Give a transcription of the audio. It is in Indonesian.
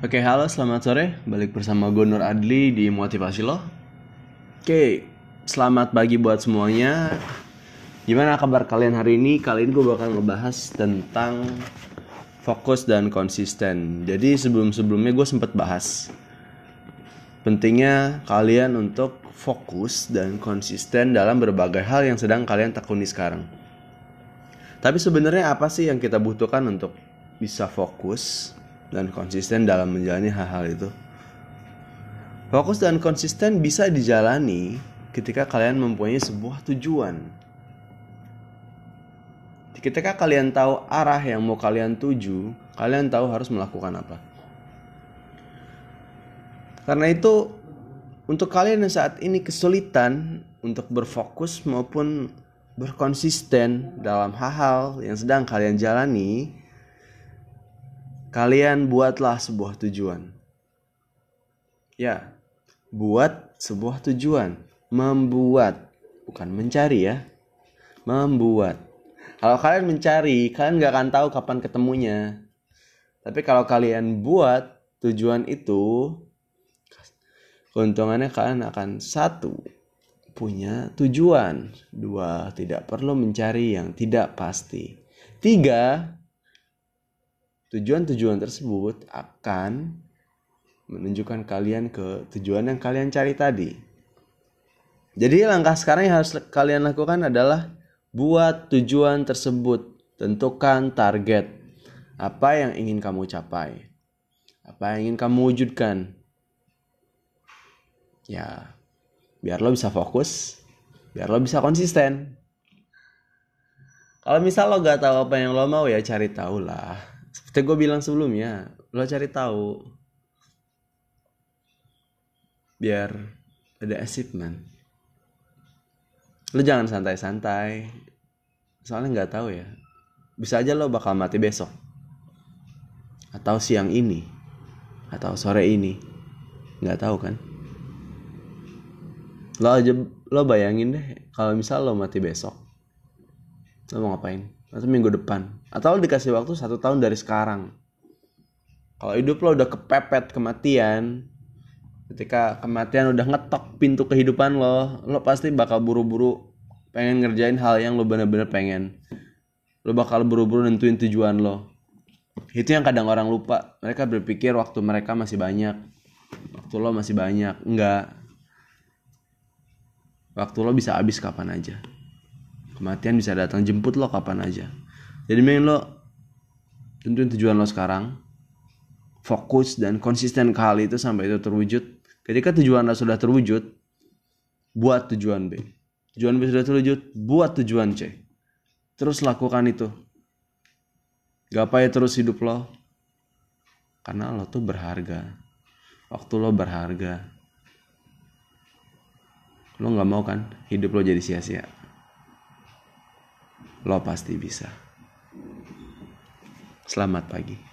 Oke, halo, selamat sore. Balik bersama gue Nur Adli di Motivasi Lo. Oke, selamat pagi buat semuanya. Gimana kabar kalian hari ini? Kali ini gue bakal ngebahas tentang fokus dan konsisten. Jadi sebelum-sebelumnya gue sempet bahas pentingnya kalian untuk fokus dan konsisten dalam berbagai hal yang sedang kalian tekuni sekarang. Tapi sebenarnya apa sih yang kita butuhkan untuk bisa fokus dan konsisten dalam menjalani hal-hal itu. Fokus dan konsisten bisa dijalani ketika kalian mempunyai sebuah tujuan. Ketika kalian tahu arah yang mau kalian tuju, kalian tahu harus melakukan apa. Karena itu, untuk kalian yang saat ini kesulitan untuk berfokus maupun berkonsisten dalam hal-hal yang sedang kalian jalani, kalian buatlah sebuah tujuan. Ya, buat sebuah tujuan. Membuat, bukan mencari ya. Membuat. Kalau kalian mencari, kalian gak akan tahu kapan ketemunya. Tapi kalau kalian buat tujuan itu, keuntungannya kalian akan satu, punya tujuan. Dua, tidak perlu mencari yang tidak pasti. Tiga, Tujuan-tujuan tersebut akan menunjukkan kalian ke tujuan yang kalian cari tadi. Jadi langkah sekarang yang harus kalian lakukan adalah buat tujuan tersebut, tentukan target apa yang ingin kamu capai, apa yang ingin kamu wujudkan. Ya, biar lo bisa fokus, biar lo bisa konsisten. Kalau misal lo gak tahu apa yang lo mau ya cari tahu lah seperti gue bilang sebelumnya lo cari tahu. Biar ada achievement. Lo jangan santai-santai. Soalnya nggak tahu ya. Bisa aja lo bakal mati besok. Atau siang ini. Atau sore ini. Nggak tahu kan? Lo aja lo bayangin deh kalau misal lo mati besok lo mau ngapain? Atau minggu depan. Atau lo dikasih waktu satu tahun dari sekarang. Kalau hidup lo udah kepepet kematian ketika kematian udah ngetok pintu kehidupan lo lo pasti bakal buru-buru pengen ngerjain hal yang lo bener-bener pengen. Lo bakal buru-buru nentuin tujuan lo. Itu yang kadang orang lupa. Mereka berpikir waktu mereka masih banyak. Waktu lo masih banyak. Enggak. Waktu lo bisa habis kapan aja kematian bisa datang jemput lo kapan aja. Jadi main lo tentuin tujuan lo sekarang. Fokus dan konsisten ke hal itu sampai itu terwujud. Ketika tujuan lo sudah terwujud buat tujuan B. Tujuan B sudah terwujud buat tujuan C. Terus lakukan itu. Gapai terus hidup lo. Karena lo tuh berharga. Waktu lo berharga. Lo nggak mau kan hidup lo jadi sia-sia lo pasti bisa. Selamat pagi.